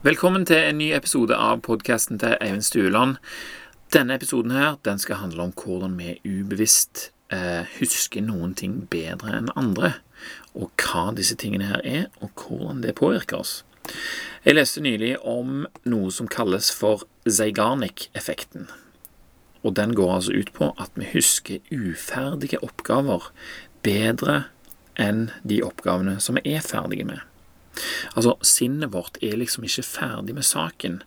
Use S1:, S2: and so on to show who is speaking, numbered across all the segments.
S1: Velkommen til en ny episode av podkasten til Eivind Stueland. Denne episoden her, den skal handle om hvordan vi ubevisst eh, husker noen ting bedre enn andre, og hva disse tingene her er, og hvordan det påvirker oss. Jeg leste nylig om noe som kalles for Zeigarnik-effekten. Og den går altså ut på at vi husker uferdige oppgaver bedre enn de oppgavene som vi er ferdige med. Altså, sinnet vårt er liksom ikke ferdig med saken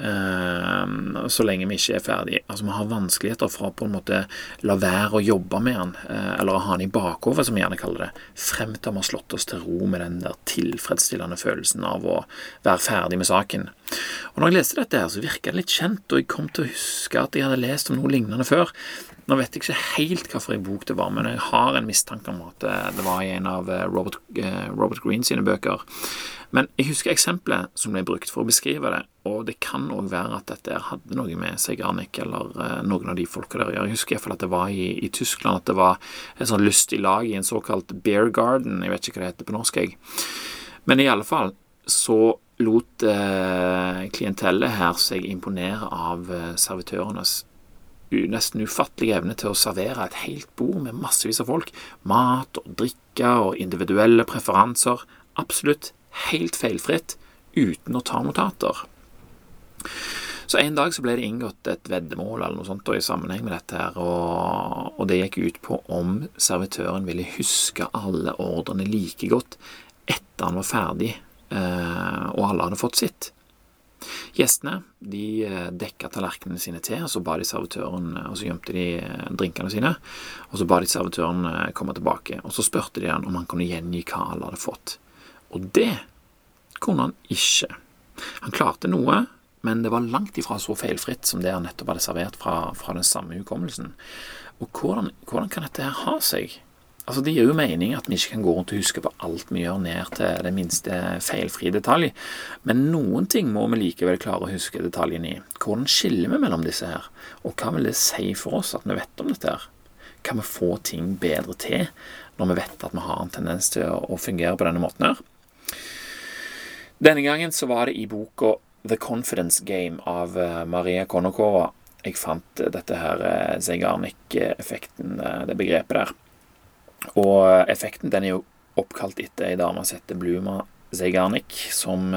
S1: Uh, så lenge vi ikke er ferdig. Altså Vi har vanskeligheter for å på en måte la være å jobbe med den, uh, eller ha den i bakhodet, som vi gjerne kaller det, frem til vi har slått oss til ro med den der tilfredsstillende følelsen av å være ferdig med saken. Og når jeg leste dette, her, så virka det litt kjent, og jeg kom til å huske at jeg hadde lest om noe lignende før. Nå vet jeg ikke helt hvilken bok det var, men jeg har en mistanke om at det var i en av eh, Robert, Robert Green sine bøker. Men jeg husker eksempelet som ble brukt for å beskrive det, og det kan òg være at dette hadde noe med Zeigarnik eller uh, noen av de folka der å gjøre. Jeg husker iallfall at det var i, i, Tyskland at det var et sånn lystig lag i en såkalt bear garden, jeg vet ikke hva det heter på norsk, jeg. Men i alle fall så lot eh, klientellet her seg imponere av servitørenes nesten ufattelige evne til å servere et helt bord med massevis av folk. Mat og drikke og individuelle preferanser. Absolutt helt feilfritt uten å ta notater. Så En dag så ble det inngått et veddemål eller noe sånt i sammenheng med dette. her, og, og det gikk ut på om servitøren ville huske alle ordrene like godt etter han var ferdig eh, og alle hadde fått sitt. Gjestene de eh, dekka tallerkenene sine til, og så ba de servitøren, og så gjemte de eh, drinkene sine. Og så ba de servitøren eh, komme tilbake, og så spurte de han om han kunne gjengi hva alle hadde fått. Og det kunne han ikke. Han klarte noe, men det var langt ifra så feilfritt som det han nettopp hadde servert fra, fra den samme hukommelsen. Og hvordan, hvordan, kan dette her ha seg? Altså Det gir jo mening at vi ikke kan gå rundt og huske på alt vi gjør, ned til det minste feilfrie detalj, men noen ting må vi likevel klare å huske detaljene i. Hvordan skiller vi mellom disse her, og hva vil det si for oss at vi vet om dette her? Kan vi få ting bedre til når vi vet at vi har en tendens til å fungere på denne måten her? Denne gangen så var det i boka The Confidence Game av eh, Maria Konokova jeg fant dette her eh, Zeigarnik-effekten, eh, det begrepet der. Og effekten den er jo oppkalt etter ei dame som heter Bluma Zeigarnik, som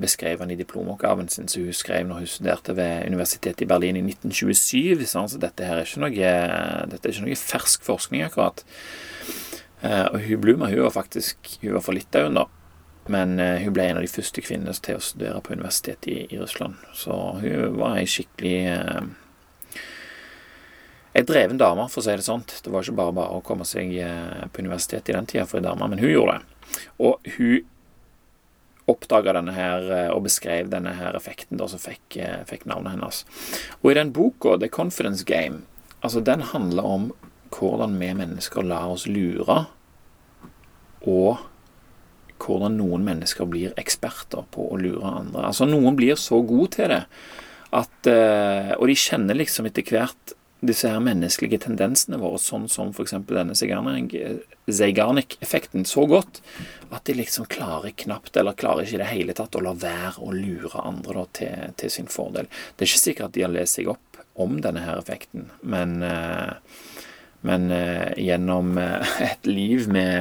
S1: beskrev den i diplomoppgaven sin som hun skrev når hun studerte ved Universitetet i Berlin i 1927. Så dette her er ikke noe, dette er ikke noe fersk forskning, akkurat. Og hun Bluma hun var faktisk hun var fra Litauen, da. Men hun ble en av de første kvinnene til å studere på universitetet i, i Russland. Så hun var ei skikkelig Ei dreven dame, for å si det sånn. Det var ikke bare bare å komme seg uh, på universitetet i den tida for ei dame, men hun gjorde det. Og hun oppdaga denne her og beskrev denne her effekten da, som fikk, fikk navnet hennes. Og i den boka, The Confidence Game, altså den handler om hvordan vi mennesker lar oss lure og hvordan noen mennesker blir eksperter på å lure andre. Altså Noen blir så gode til det at eh, Og de kjenner liksom etter hvert disse her menneskelige tendensene våre, sånn som f.eks. denne Zeigarnik-effekten, så godt at de liksom klarer knapt, eller klarer ikke i det hele tatt, å la være å lure andre da, til, til, sin fordel. Det er ikke sikkert at de har lest seg opp om denne her effekten, men, eh, men eh, gjennom et liv med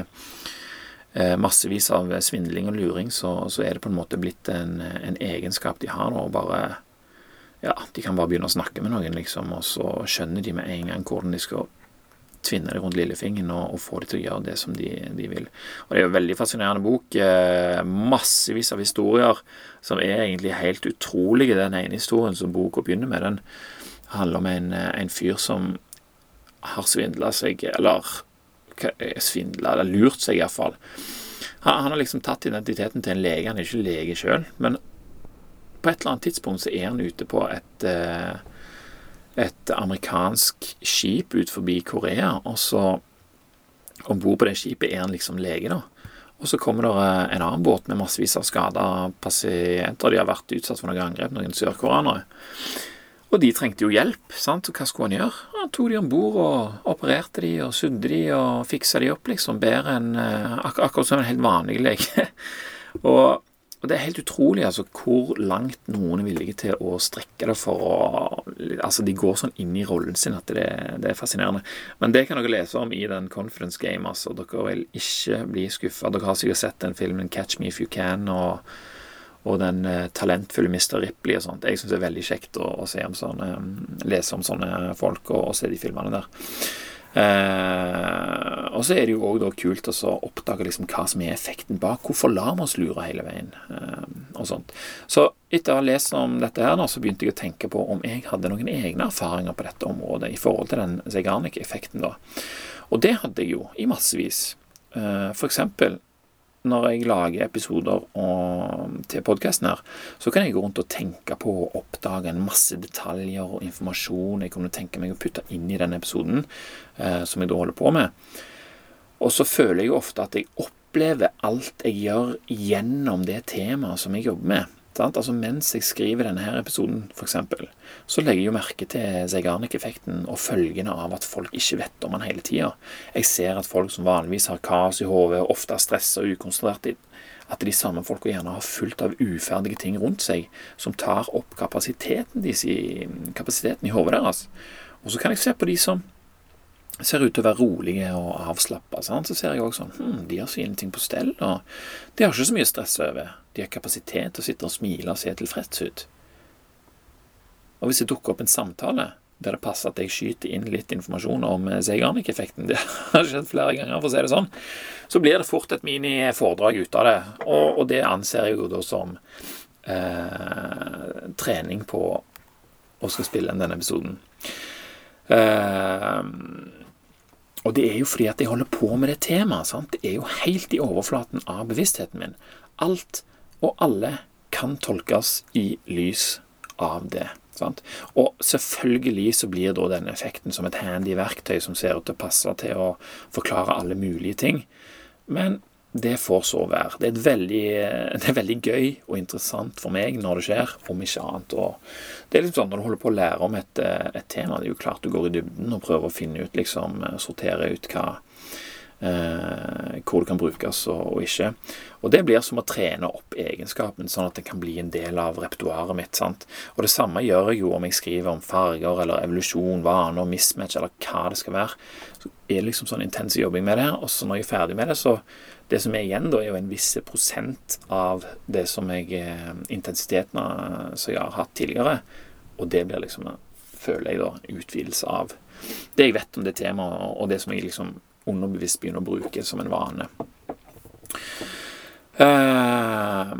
S1: Eh, massevis av svindling og luring, så, så, er det på en måte blitt en, en egenskap de har nå. bare ja, De kan bare begynne å snakke med noen, liksom, og så skjønner de med en gang hvordan de skal tvinne det rundt lillefingeren og, og, få dem til å gjøre det som de, de, vil. Og Det er jo en veldig fascinerende bok. Eh, massevis av historier som er egentlig helt utrolige. Den ene historien som boka begynner med, den handler om en, en fyr som har svindla seg, eller svindla, eller lurt seg iallfall. Han, han har liksom tatt identiteten til en lege. Han er ikke lege sjøl, men på et eller annet tidspunkt så er han ute på et, eh, et amerikansk skip ut forbi Korea, og så om bord på det skipet er han liksom lege, da. Og så kommer det en annen båt med massevis av skada pasienter. De har vært utsatt for noen angrep, noen sørkoreanere. Og de trengte jo hjelp, sant, og hva skulle han gjøre? Han tok de om bord og opererte de og sydde de og fiksa de opp, liksom, bedre enn eh, ak akkurat som en helt vanlig lege. og og det er helt utrolig altså, hvor langt noen er villige til å strekke det for å Altså, de går sånn inn i rollen sin at det, det er fascinerende. Men det kan dere lese om i den Confidence Game. altså. Dere vil ikke bli skuffa. Dere har sikkert sett den filmen 'Catch Me If You Can' og, og den uh, talentfulle Mr. Ripley og sånt. Jeg syns det er veldig kjekt å, å sånne, lese om sånne folk og, og se de filmene der. Eh, og så er det jo òg kult å oppdage liksom hva som er effekten bak. Hvorfor lar vi oss lure hele veien? Eh, og sånt. Så etter å ha lest om dette her, så begynte jeg å tenke på om jeg hadde noen egne erfaringer på dette området i forhold til den Zeigarnik-effekten. da. Og det hadde jeg jo i massevis. Eh, for eksempel når jeg lager episoder til podkasten her, så kan jeg gå rundt og tenke på og oppdage en masse detaljer og informasjon jeg kunne tenke meg å putte inn i den episoden eh, som jeg da holder på med. Og så føler jeg ofte at jeg opplever alt jeg gjør gjennom det temaet som jeg jobber med. Altså Mens jeg skriver denne her episoden, f.eks., så legger jeg jo merke til Zeigarnik-effekten og følgene av at folk ikke vet om han hele tida. Jeg ser at folk som vanligvis har kaos i hodet, ofte er stressa og ukonsentrerte, at de samme folka gjerne har fullt av uferdige ting rundt seg som tar opp kapasiteten, i, kapasiteten i hodet deres. Og så kan jeg se på de som ser ut til å være rolige og avslappa. Så ser jeg òg sånn hm, De har sine ting på stell, og de har ikke så mye stress over. De har kapasitet til å sitte og smile og se tilfreds ut. Og hvis det dukker opp en samtale der det passer at jeg skyter inn litt informasjon om Zeigarnik-effekten, det har skjedd flere ganger, for å si det sånn, så blir det fort et mini-foredrag ut av det. Og, og, det anser jeg jo da som eh, trening på å skal spille inn denne episoden. Eh, og det er jo fordi at jeg holder på med det temaet. sant? Det er jo helt i overflaten av bevisstheten min. Alt og alle kan tolkes i lys av det. Sant? Og selvfølgelig så blir da denne effekten som et handy verktøy som ser ut til å passe til å forklare alle mulige ting. Men det får så være. Det er, veldig, det er, veldig, gøy og interessant for meg når det skjer, om ikke annet. Og det er litt sånn Når du holder på å lære om et, et tema, det er jo klart du går i dybden og prøver å finne ut, liksom, sortere ut hva, eh, hvor det kan brukes og, og, ikke. Og Det blir som å trene opp egenskapen, sånn at det kan bli en del av repertoaret mitt. sant? Og Det samme gjør jeg jo om jeg skriver om farger eller evolusjon, vaner, mismatch eller hva det skal være. Så er det liksom sånn intens jobbing med det. Og så når jeg er ferdig med det, så det som er igjen, da, er jo en viss prosent av det som jeg intensiteten intensiteten som jeg har hatt tidligere. Og det blir liksom, føler jeg, da, utvidelse av det jeg vet om det temaet, og det som jeg liksom underbevisst begynner å bruke som en vane. Uh,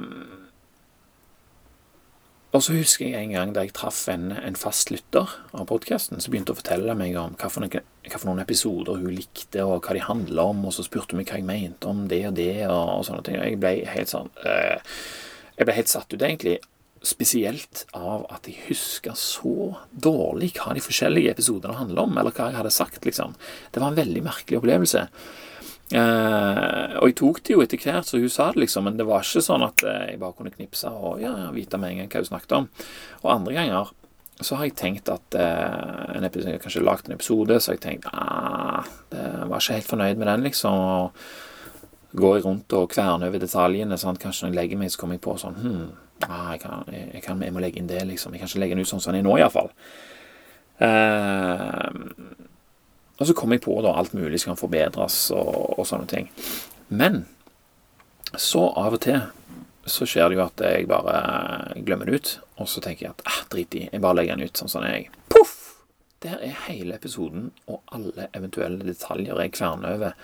S1: og så husker jeg en gang da jeg traff en, en fast lytter av podkasten, som begynte å fortelle meg om hva for, noen, hva for, noen, episoder hun likte, og hva de handla om, og så spurte hun meg hva jeg mente om det og det, og, og sånne ting. Jeg ble helt sånn øh, Jeg ble helt satt ut, egentlig. Spesielt av at jeg husker så dårlig hva de forskjellige episodene handler om, eller hva jeg hadde sagt, liksom. Det var en veldig merkelig opplevelse. Eh, og jeg tok det jo etter hvert, så hun sa det, liksom, men det var ikke sånn at eh, jeg bare kunne knipse og ja, vite med en gang hva hun snakket om. Og andre ganger så har jeg tenkt at eh, en episode, Jeg har kanskje lagd en episode, så har jeg tenkt ah, det var ikke helt fornøyd med den, liksom. og Går jeg rundt og kverner over detaljene. Sant? Kanskje når jeg legger meg, så kommer jeg på sånn hm, ah, jeg, kan, jeg, kan, jeg, må legge inn det, liksom. Jeg kan ikke legge den ut sånn som den er nå, iallfall. Eh, og så kommer jeg på da alt mulig som kan forbedres, og, og, sånne ting. Men så av og til så skjer det jo at jeg bare glemmer det ut, og så tenker jeg at ah, drit i, jeg bare legger den ut sånn som jeg Poff! Der er hele episoden og alle eventuelle detaljer jeg kverner over.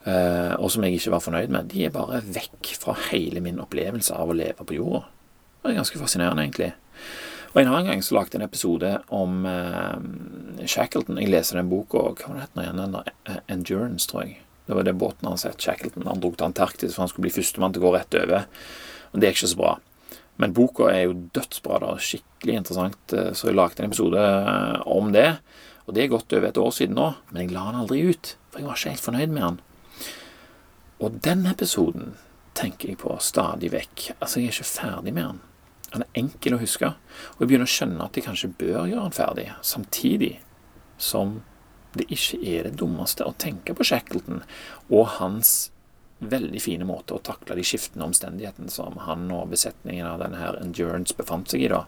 S1: Uh, og som jeg ikke var fornøyd med, de er bare vekk fra hele min opplevelse av å leve på jorda. Det er ganske fascinerende, egentlig. Og En annen gang så lagde jeg en episode om uh, Shackleton. Jeg leser den boka Hva var det het igjen? Uh, Endurance, tror jeg. Det var det båten han het, Shackleton. Han dro til Antarktis for han skulle bli førstemann til å gå rett over. Og det er ikke så bra. Men boka er jo dødsbra. da, Skikkelig interessant. Uh, så jeg lagde en episode om det. Og det er godt over et år siden nå, men jeg la den aldri ut. For jeg var ikke helt fornøyd med den. Og den episoden tenker jeg på stadig vekk. Altså, jeg er ikke ferdig med den. Den er enkel å huske, og jeg begynner å skjønne at jeg kanskje bør gjøre den ferdig, samtidig som det ikke er det dummeste å tenke på Shackleton og hans veldig fine måte å takle de skiftende omstendighetene som han og besetningen av denne her Endurance befant seg i. da.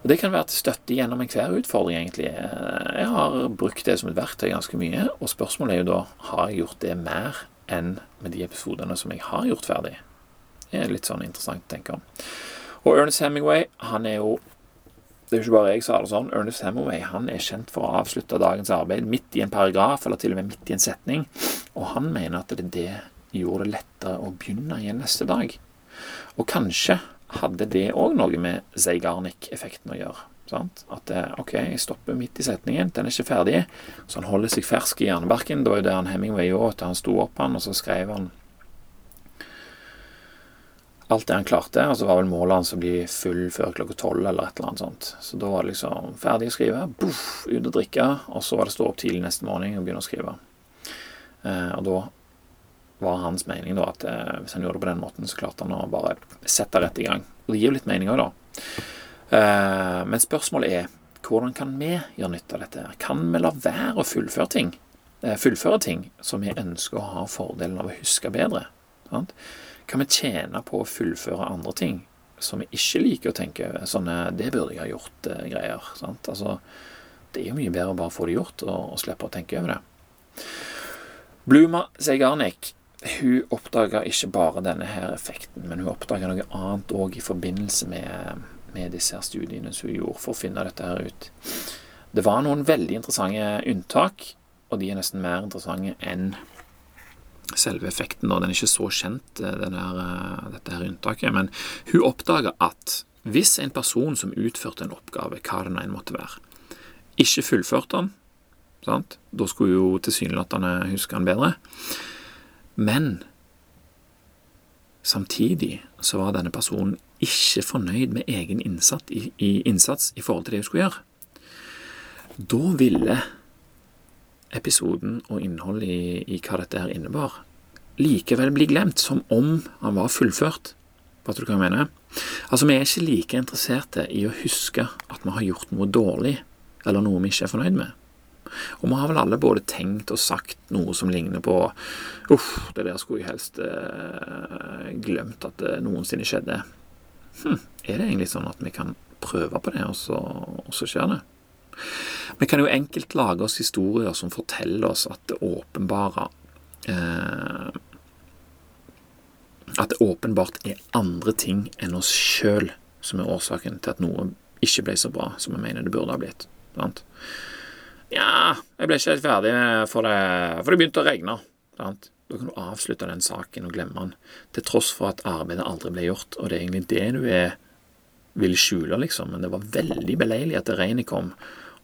S1: Og Det kan være til støtte gjennom enhver utfordring, egentlig. Jeg har brukt det som et verktøy ganske mye, og spørsmålet er jo da har jeg gjort det mer enn med de episodene som jeg har gjort ferdig. Det er litt sånn interessant å tenke om. Og Ernest Hemingway, han er jo det er jo ikke bare jeg som har det sånn. Ernest Hemingway han er kjent for å avslutte dagens arbeid midt i en paragraf, eller til og med midt i en setning. Og han mener at det, det gjorde det lettere å begynne igjen neste dag. Og kanskje hadde det òg noe med Zeigarnik-effekten å gjøre. Sant? At det, OK, jeg stopper midt i setningen, den er ikke ferdig. Så han holder seg fersk i hjernebarken. Det var jo det han Hemingway gjorde. Han sto opp, han, og så skrev han alt det han klarte. Og så var vel målet hans å bli full før klokka tolv eller et eller annet sånt. Så da var det liksom ferdig å skrive, boff, ut og drikke, og så var det stå opp tidlig neste morgen og begynne å skrive. Eh, og da var hans mening da at eh, hvis han gjorde det på den måten, så klarte han å bare sette rett i gang. Og det gir jo litt mening òg, da. Eh, men spørsmålet er hvordan kan vi gjøre nytte av dette? Kan vi la være å fullføre ting? Eh, fullføre ting som vi ønsker å ha fordelen av å huske bedre? Sant? Kan vi tjene på å fullføre andre ting som vi ikke liker å tenke over? Sånne 'det burde jeg ha gjort'-greier. Eh, sant? Altså, det er jo mye bedre å bare få det gjort og, og slippe å tenke over det. Bluma Zeigarnik hun oppdaga ikke bare denne her effekten, men hun oppdaga noe annet òg i forbindelse med, med disse her studiene som hun gjorde for å finne dette her ut. Det var noen veldig interessante unntak, og de er nesten mer interessante enn selve effekten. og Den er ikke så kjent, eh, her, eh, dette her unntaket. Men hun oppdaga at hvis en person som utførte en oppgave, hva det nå enn måtte være, ikke fullførte den sant? Da skulle jo tilsynelatende huske den bedre. Men samtidig så var denne personen ikke fornøyd med egen innsats i, i, innsats i forhold til det hun skulle gjøre. Da ville episoden og innholdet i, i hva dette her innebar, likevel bli glemt som om han var fullført. Vet du hva jeg mener? Altså, Vi er ikke like interesserte i å huske at vi har gjort noe dårlig, eller noe vi ikke er fornøyd med. Og vi har vel alle både tenkt og sagt noe som ligner på Uff, det der skulle jeg helst eh, glemt at det noensinne skjedde. Hm, er det egentlig sånn at vi kan prøve på det, og så, og så skjer det? Vi kan jo enkelt lage oss historier som forteller oss at det åpenbare eh, At det åpenbart er andre ting enn oss sjøl som er årsaken til at noe ikke ble så bra som vi mener det burde ha blitt. Sant? Ja, jeg ble ikke helt ferdig for det, for det begynte å regne. Sant? Da kan du avslutte den saken og glemme den, til tross for at arbeidet aldri ble gjort, og det er egentlig det du er, vil skjule, liksom. Men det var veldig beleilig at det regnet kom,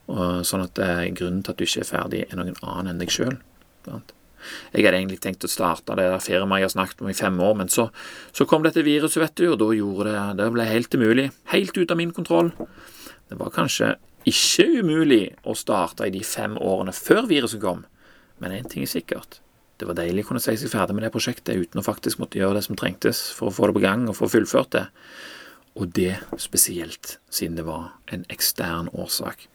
S1: sånn at eh, grunnen til at du ikke er ferdig, er noen annen enn deg sjøl. Jeg hadde egentlig tenkt å starte det der firmaet jeg har snakket om i fem år, men så, så kom dette viruset, vet du, og da gjorde det Det ble helt umulig. Helt ut av min kontroll. Det var kanskje ikke umulig å starte i de fem årene før viruset kom, men én ting er sikkert. Det var deilig å kunne si seg ferdig med det prosjektet uten å faktisk måtte gjøre det som trengtes for å få det på gang og få fullført det. Og det spesielt siden det var en ekstern årsak.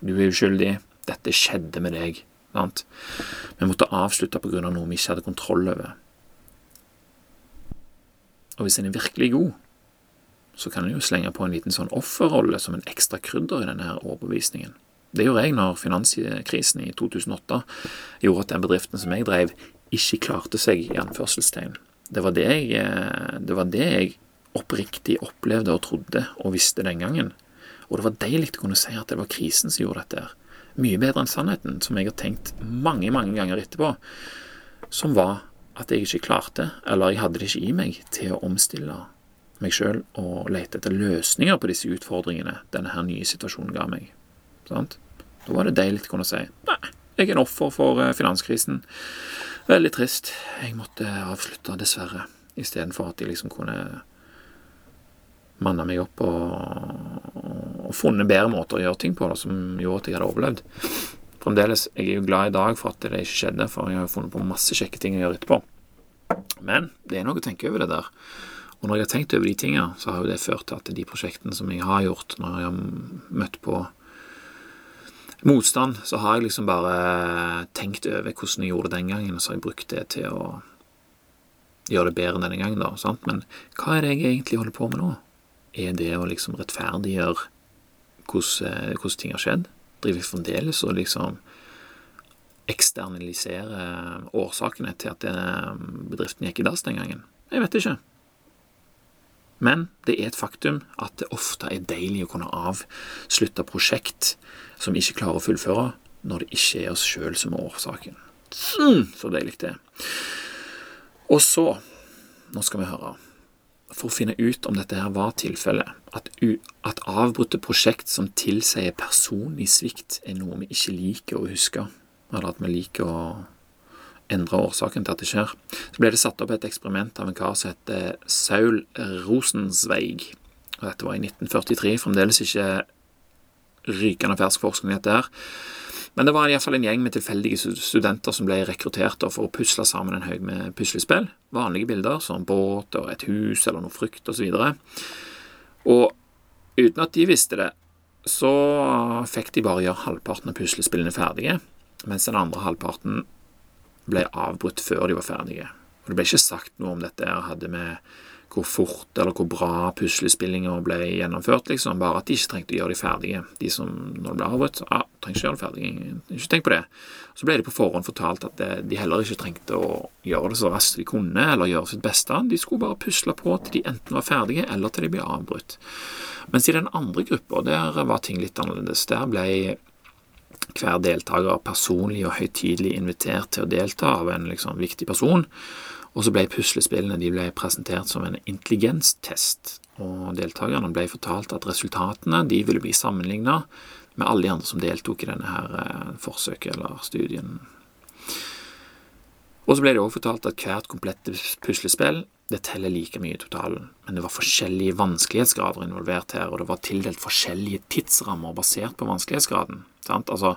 S1: Du er uskyldig. Dette skjedde med deg. Sant? Vi måtte avslutte pga. Av noe vi ikke hadde kontroll over. Og hvis en er virkelig god, så kan en jo slenge på en liten sånn offerrolle som en ekstra krydder i denne her overbevisningen. Det gjorde jeg når finanskrisen i 2008 gjorde at den bedriften som jeg drev, ikke klarte seg, i anførselstegn. Det var det jeg, eh, det var det jeg oppriktig opplevde og trodde og visste den gangen. Og det var deilig å kunne si at det var krisen som gjorde dette. Mye bedre enn sannheten, som jeg har tenkt mange, mange ganger etterpå, som var at jeg ikke klarte, eller jeg hadde det ikke i meg, til å omstille meg sjøl og lete etter løsninger på disse utfordringene denne her nye situasjonen ga meg. Sant? Da var det deilig å kunne si nei, jeg er en offer for eh, finanskrisen. Veldig trist. Jeg måtte avslutte, dessverre, istedenfor at jeg liksom kunne manne meg opp og, og, funnet bedre måter å gjøre ting på da, som gjorde at jeg hadde overlevd. Fremdeles jeg er jo glad i dag for at det ikke skjedde, for jeg har funnet på masse kjekke ting å gjøre etterpå. Men det er noe å tenke over det der. Og når jeg har tenkt over de tingene, så har jo det ført til at de prosjektene som jeg har gjort, når jeg har møtt på motstand, så har jeg liksom bare tenkt over hvordan jeg gjorde det den gangen, og så har jeg brukt det til å gjøre det bedre denne gangen, da. Sant? Men hva er det jeg egentlig holder på med nå? Er det å liksom rettferdiggjøre hvordan, hvordan ting har skjedd? Driver jeg fremdeles og liksom eksternalisere årsakene til at bedriften gikk i dass den gangen? Jeg vet ikke. Men det er et faktum at det ofte er deilig å kunne avslutte prosjekt som vi ikke klarer å fullføre, når det ikke er oss sjøl som er årsaken. Mm, så deilig det er. Og så, nå skal vi høre, for å finne ut om dette her var tilfellet, at, at avbrutte prosjekt som tilsier personlig svikt, er noe vi ikke liker å huske, eller at vi liker å endre årsaken til at det skjer. Så ble det satt opp et eksperiment av en kar som heter Saul Rosenzweig. Og dette var i 1943. Fremdeles ikke rykende fersk forskning, dette her. Men det var iallfall en gjeng med tilfeldige studenter som ble rekruttert for å pusle sammen en haug med puslespill. Vanlige bilder som båt og et hus eller noe frukt osv. Og, og uten at de visste det, så fikk de bare gjøre halvparten av puslespillene ferdige, mens den andre halvparten ble avbrutt før de var ferdige. Og Det ble ikke sagt noe om dette hadde med hvor fort eller hvor bra puslespillinga ble gjennomført, liksom. Bare at de ikke trengte å gjøre de ferdige. De som, når det ble avbrutt, ja, trenger ikke gjøre det ferdig. Ikke tenk på det. Så ble de på forhånd fortalt at de heller ikke trengte å gjøre det så raskt de kunne, eller gjøre sitt beste. De skulle bare pusle på til de enten var ferdige, eller til de ble avbrutt. Mens i den andre gruppa, der var ting litt annerledes. Der ble hver deltaker personlig og høytidelig invitert til å delta av en liksom, viktig person. Og så ble puslespillene de ble presentert som en intelligenstest. Og deltakerne ble fortalt at resultatene de ville bli sammenligna med alle de andre som deltok i denne her eh, forsøket eller studien. Og så ble det også fortalt at hvert komplette puslespill det teller like mye i totalen, men det var forskjellige vanskelighetsgrader involvert her, og det var tildelt forskjellige tidsrammer basert på vanskelighetsgraden. Sant? Altså,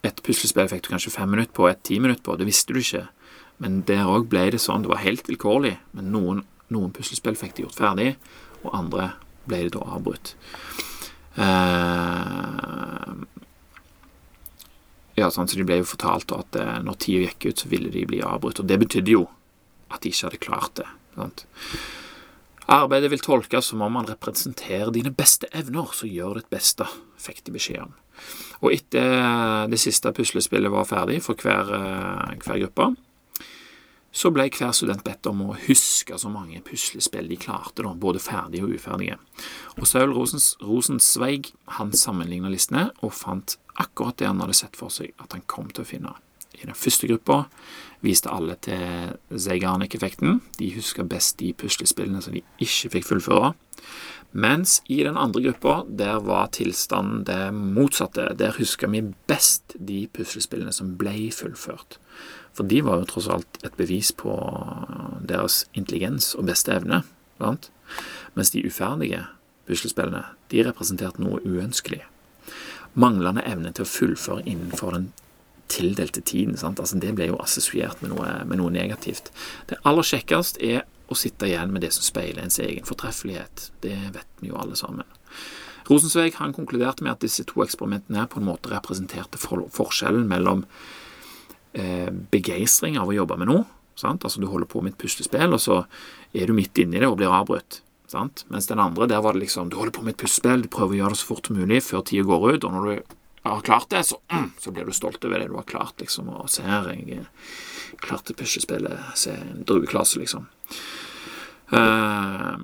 S1: et puslespill fikk du kanskje fem minutter på, et ti minutter på, det visste du ikke. Men der òg ble det sånn, det var helt vilkårlig, men noen, noen puslespill fikk de gjort ferdig, og andre ble det da avbrutt. Uh, ja, sånn, så De ble jo fortalt at uh, når tida gikk ut, så ville de bli avbrutt. Og det betydde jo at de ikke hadde klart det. Sant? Arbeidet vil tolkes som om man representerer dine beste evner, så gjør ditt beste, fikk de beskjed om. Og etter det siste puslespillet var ferdig for hver, eh, hver gruppe, så ble hver student bedt om å huske så mange puslespill de klarte, da, både ferdige og uferdige. Og Saul Rosens, Rosensveig han sammenligna listene og fant akkurat det han hadde sett for seg at han kom til å finne. I den første gruppa viste alle til Zeigarnik-effekten. De huska best de puslespillene som de ikke fikk fullføre. Mens i den andre gruppa, der var tilstanden det motsatte. Der huska vi best de puslespillene som ble fullført. For de var jo tross alt et bevis på deres intelligens og beste evne. Sant? Mens de uferdige puslespillene, de representerte noe uønskelig. Manglende evne til å fullføre innenfor den tildelte tiden. Altså, det ble jo assosiert med med noe negativt. Det aller kjekkest er å sitte igjen med det som speiler ens egen fortreffelighet. Det vet vi jo alle sammen. Rosensveig han konkluderte med at disse to eksperimentene på en måte representerte for forskjellen mellom begeistring av å jobbe med noe. Sant? Altså Du holder på med et puslespill, og så er du midt inni det og blir avbrutt. Sant? Mens den andre, der var det liksom Du holder på med et puslespill, du prøver å gjøre det så fort som mulig før tida går ut, og når du har klart det, så, mm, så, blir du stolt over det du har klart, liksom. Og se her, jeg klarte puslespillet. Se en drueklase, liksom. Uh,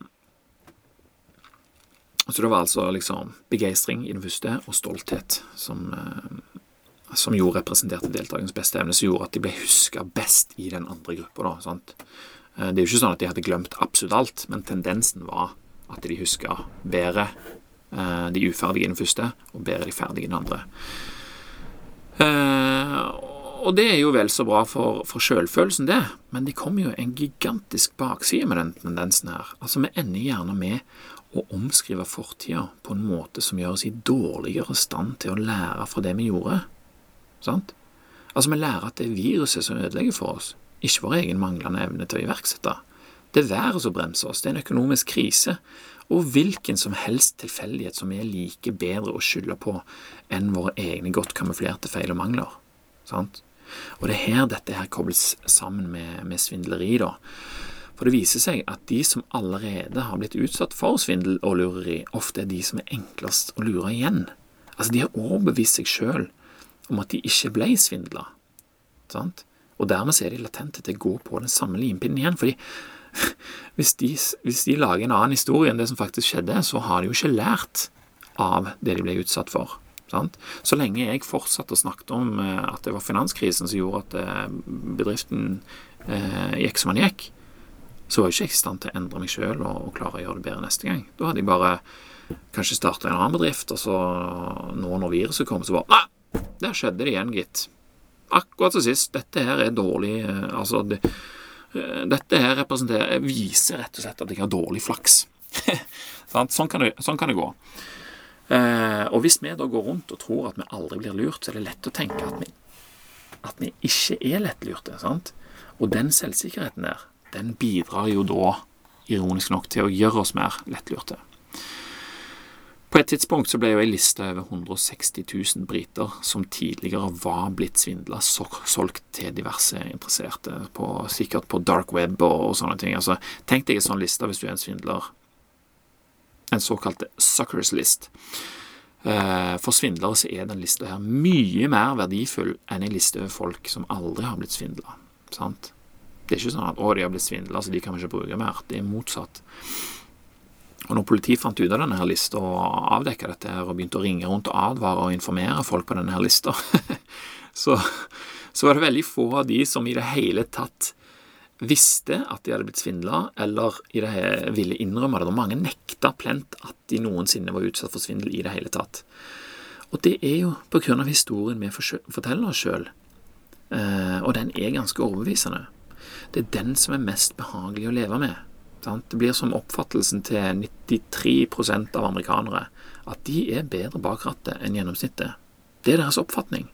S1: så det var altså liksom begeistring i den første, og stolthet som, uh, som jo representerte deltakernes beste evne, som gjorde at de ble huska best i den andre gruppa. Uh, det er jo ikke sånn at de hadde glemt absolutt alt, men tendensen var at de huska bedre Eh, de uferdige i den første, og bedre de ferdige i den andre. Eh, og det er jo vel så bra for, for selvfølelsen, det, men det kommer jo en gigantisk bakside med den tendensen her. Altså, vi ender gjerne med å omskrive fortida på en måte som gjør oss i dårligere stand til å lære fra det vi gjorde. Sant? Altså, vi lærer at det er viruset som ødelegger for oss, ikke vår egen manglende evne til å iverksette. Det er været som bremser oss, det er en økonomisk krise, og hvilken som helst tilfeldighet som vi er like bedre å skylde på enn våre egne godt kamuflerte feil og mangler. Sant? Og det er her dette her kobles sammen med, med svindleri, da. For det viser seg at de som allerede har blitt utsatt for svindel og lureri, ofte er de som er enklest å lure igjen. Altså, de har overbevist seg sjøl om at de ikke ble svindla. Og dermed er de latente til å gå på den samme limpinnen igjen. fordi hvis de, hvis de, lager en annen historie enn det som faktisk skjedde, så har de jo ikke lært av det de ble utsatt for. Sant? Så lenge jeg fortsatte å snakke om eh, at det var finanskrisen som gjorde at eh, bedriften eh, gikk som den gikk, så var jeg ikke i stand til å endre meg sjøl og, og, klare å gjøre det bedre neste gang. Da hadde jeg bare kanskje starta en annen bedrift, og så nå når viruset kom, så bare der skjedde det igjen, gitt. Akkurat som sist. Dette her er dårlig Altså, det, dette her representerer viser rett og slett at jeg har dårlig flaks. sånn, kan det, sånn, kan det, gå. Eh, og hvis vi da går rundt og tror at vi aldri blir lurt, så er det lett å tenke at vi, at vi ikke er lettlurte. Sant? Og den selvsikkerheten der, den bidrar jo da, ironisk nok, til å gjøre oss mer lettlurte. På et tidspunkt så ble jo ei liste over 160 000 briter som tidligere var blitt svindla, solgt til diverse interesserte, på, sikkert på dark web og, og sånne ting. Altså, tenk deg en sånn liste hvis du er en svindler. En såkalt suckers list. Eh, for svindlere så er den lista her mye mer verdifull enn en liste over folk som aldri har blitt svindla. Det er ikke sånn at 'å, de har blitt svindla, så de kan vi ikke bruke mer'. Det er motsatt. Og når politiet fant ut av denne her lista og avdekka dette her, og begynte å ringe rundt og advare og informere folk på denne her lista, så, så, var det veldig få av de som i det hele tatt visste at de hadde blitt svindla, eller i det hele, ville innrømme det. Og mange nekta plent at de noensinne var utsatt for svindel i det hele tatt. Og det er jo på grunn av historien vi forteller oss sjøl, eh, og den er ganske overbevisende. Det er den som er mest behagelig å leve med. Det blir som oppfattelsen til 93% av amerikanere at de er bedre bak rattet enn gjennomsnittet. Det er deres oppfatning.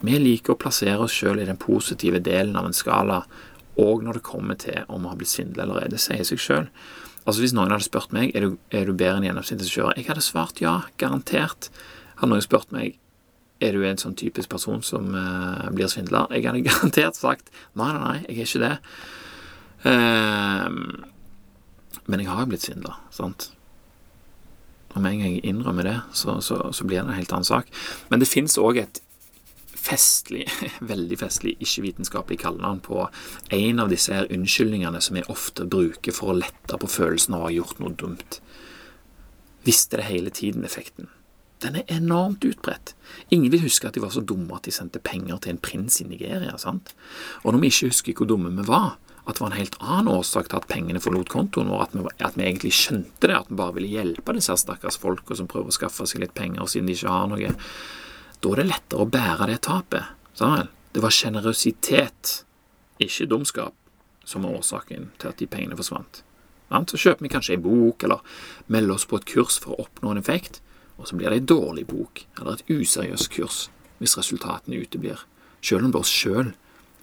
S1: Vi liker å plassere oss sjøl i den positive delen av en skala, og når det kommer til om vi har blitt svindla eller ei. Det sier seg sjøl. Altså Hvis noen hadde spurt meg er du, er du bedre enn gjennomsnittet som kjører, jeg hadde svart ja, garantert. Hadde noen spurt meg er du en sånn typisk person som uh, blir svindla, jeg hadde garantert sagt nei, nei, nei, jeg er ikke det. Uh, men jeg har jo blitt svindla, sant. Og med en gang jeg innrømmer det, så, så, så blir det en helt annen sak. Men det fins òg et festlig, veldig festlig ikke-vitenskapelig kallenavn på en av disse her unnskyldningene som jeg ofte bruker for å lette på følelsen av å ha gjort noe dumt. Visste det hele tiden-effekten. Den er enormt utbredt. Ingen vil huske at de var så dumme at de sendte penger til en prins i Nigeria. sant? Og når vi ikke husker hvor dumme vi var, at det var en helt annen årsak til at pengene forlot kontoen vår, at vi, at vi egentlig skjønte det, at vi bare ville hjelpe disse stakkars folka som prøver å skaffe seg litt penger siden de ikke har noe, da er det lettere å bære det tapet. Samuel. Det var sjenerøsitet, ikke dumskap, som var årsaken til at de pengene forsvant. Så kjøper vi kanskje en bok, eller melder oss på et kurs for å oppnå en effekt, og så blir det en dårlig bok, eller et useriøst kurs, hvis resultatene uteblir, selv om det er oss sjøl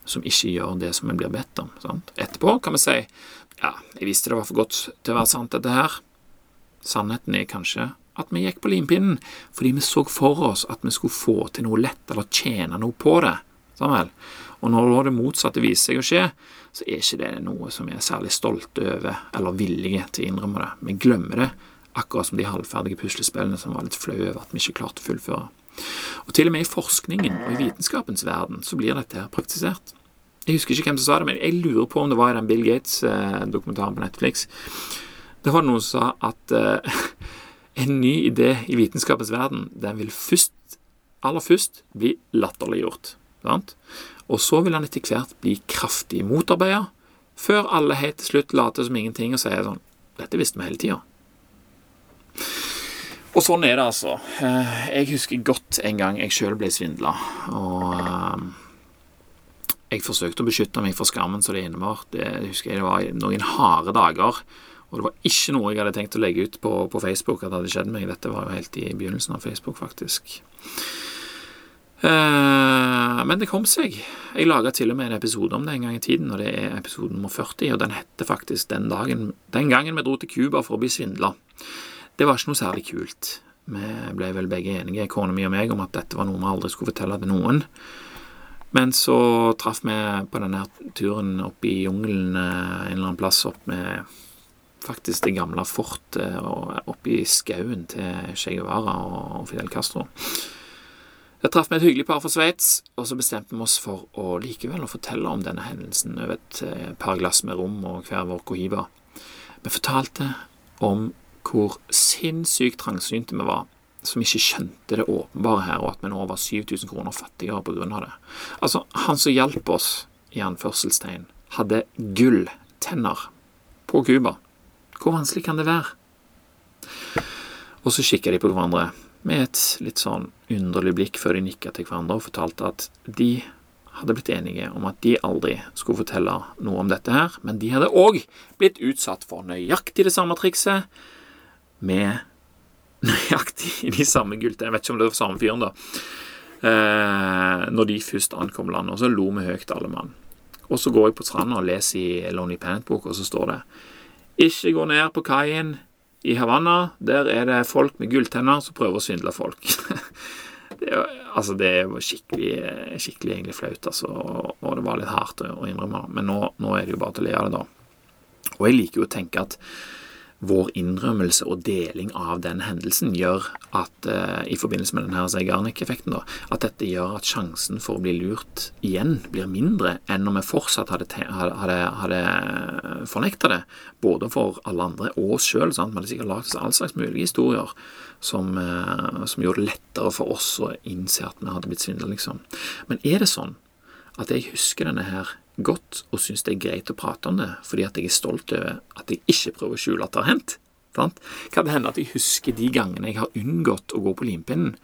S1: som ikke gjør det som en blir bedt om. Sant? Etterpå kan vi si ja, jeg visste det var for godt til å være sant, dette her. Sannheten er kanskje at vi gikk på limpinnen fordi vi så for oss at vi skulle få til noe lett eller tjene noe på det. Samuel. Og når det motsatte viser seg å skje, så er ikke det noe som vi er særlig stolte over eller villige til å innrømme det. Vi glemmer det, akkurat som de halvferdige puslespillene som var litt flaue over at vi ikke klarte å fullføre. Og Til og med i forskningen og i vitenskapens verden så blir dette her praktisert. Jeg husker ikke hvem som sa det, men jeg lurer på om det var i den Bill Gates-dokumentaren på Netflix. Det var noen som sa at uh, en ny idé i vitenskapens verden den vil først, aller først bli latterliggjort. Sant? Og så vil han etter hvert bli kraftig motarbeida, før alle helt til slutt later som ingenting og sier sånn Dette visste vi hele tida. Og sånn er det, altså. Eh, jeg husker godt en gang jeg sjøl ble svindla. Og eh, jeg forsøkte å beskytte meg for skammen så det innebar. Det husker jeg det var noen harde dager. Og det var ikke noe jeg hadde tenkt å legge ut på, på Facebook at det hadde skjedd meg. Dette var jo helt i begynnelsen av Facebook, faktisk. Eh, men det kom seg. Jeg laga til og med en episode om det en gang i tiden, og det er episode nummer 40, og den heter faktisk Den, dagen, den gangen vi dro til Cuba for å bli svindla. Det var ikke noe særlig kult. Vi ble vel begge enige, kona mi og meg, om at dette var noe vi aldri skulle fortelle til noen. Men så traff vi på denne turen opp i jungelen en eller annen plass opp med faktisk det gamle fortet oppe i skauen til Che Guevara og Fidel Castro. Jeg traff vi et hyggelig par fra Sveits, og så bestemte vi oss for å likevel å fortelle om denne hendelsen over et par glass med rom og hver vår cohiba. Vi fortalte om hvor sinnssykt trangsynte vi var, som ikke skjønte det åpenbare her, og at vi nå var 7000 kroner fattigere av det. Altså, han som hjalp oss, i anførselstegn, hadde gulltenner på Cuba. Hvor vanskelig kan det være? Og så kikka de på hverandre med et litt sånn underlig blikk før de nikka til hverandre og fortalte at de hadde blitt enige om at de aldri skulle fortelle noe om dette her, men de hadde òg blitt utsatt for nøyaktig det samme trikset med nøyaktig de samme gulte Jeg vet ikke om det var samme fyren, da. Eh, når de først ankom landet. Og så lo vi høyt, alle mann. Og så går jeg på stranda og leser i Lonely Planet-bok, og så står det Ikke gå ned på kaien i Havanna. Der er det folk med gulltenner som prøver å svindle folk. det, er, altså, det er skikkelig, skikkelig egentlig flaut, altså. Og det var litt hardt å innrømme. Men nå, nå er det jo bare til å le av det, da. Og jeg liker jo å tenke at vår innrømmelse og deling av den hendelsen gjør at eh, i forbindelse med denne Zeigarnik-effekten, at dette gjør at sjansen for å bli lurt igjen blir mindre enn om vi fortsatt hadde, hadde, hadde fornekta det, både for alle andre og oss sjøl. Vi hadde sikkert lagd all slags mulige historier som, eh, som, gjorde det lettere for oss å innse at vi hadde blitt svindla, liksom. Men er det sånn at jeg husker denne her godt og syns det er greit å prate om det, fordi at jeg er stolt over at jeg ikke prøver å skjule at det har hendt. Sant? Kan det hende at jeg husker de gangene jeg har unngått å gå på limpinnen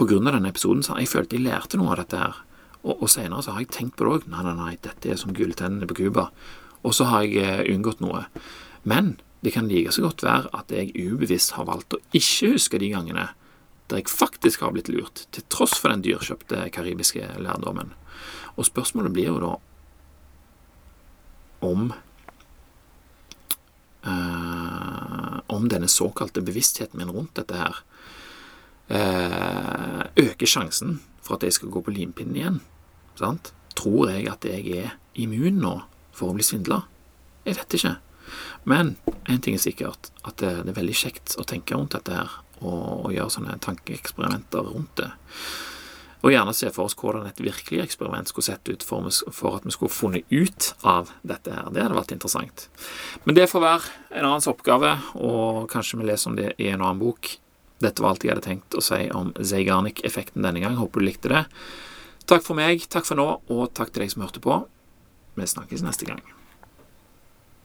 S1: av denne episoden, så jeg følt jeg lærte noe av dette her. Og, og senere så har jeg tenkt på det òg. Nei, nei, nei, dette er som gulltennene på Cuba. Og så har jeg eh, unngått noe. Men det kan like så godt være at jeg ubevisst har valgt å ikke huske de gangene der jeg faktisk har blitt lurt, til tross for den dyrkjøpte karibiske lærdommen. Og spørsmålet blir jo da om uh, om denne såkalte bevisstheten min rundt dette her uh, øker sjansen for at jeg skal gå på limpinnen igjen. Sant? Tror jeg at jeg er immun nå for å bli svindla? Jeg vet ikke. Men én ting er sikkert, at det, er veldig kjekt å tenke rundt dette her, og, og gjøre sånne tankeeksperimenter rundt det. Og gjerne se for oss hvordan et virkelig eksperiment skulle sett ut for, at vi skulle funnet ut av dette her. Det hadde vært interessant. Men det får være en annens oppgave, og kanskje vi leser om det i en annen bok. Dette var alt jeg hadde tenkt å si om Zeigarnik-effekten denne gang. Håper du likte det. Takk for meg, takk for nå, og takk til deg som hørte på. Vi snakkes neste gang.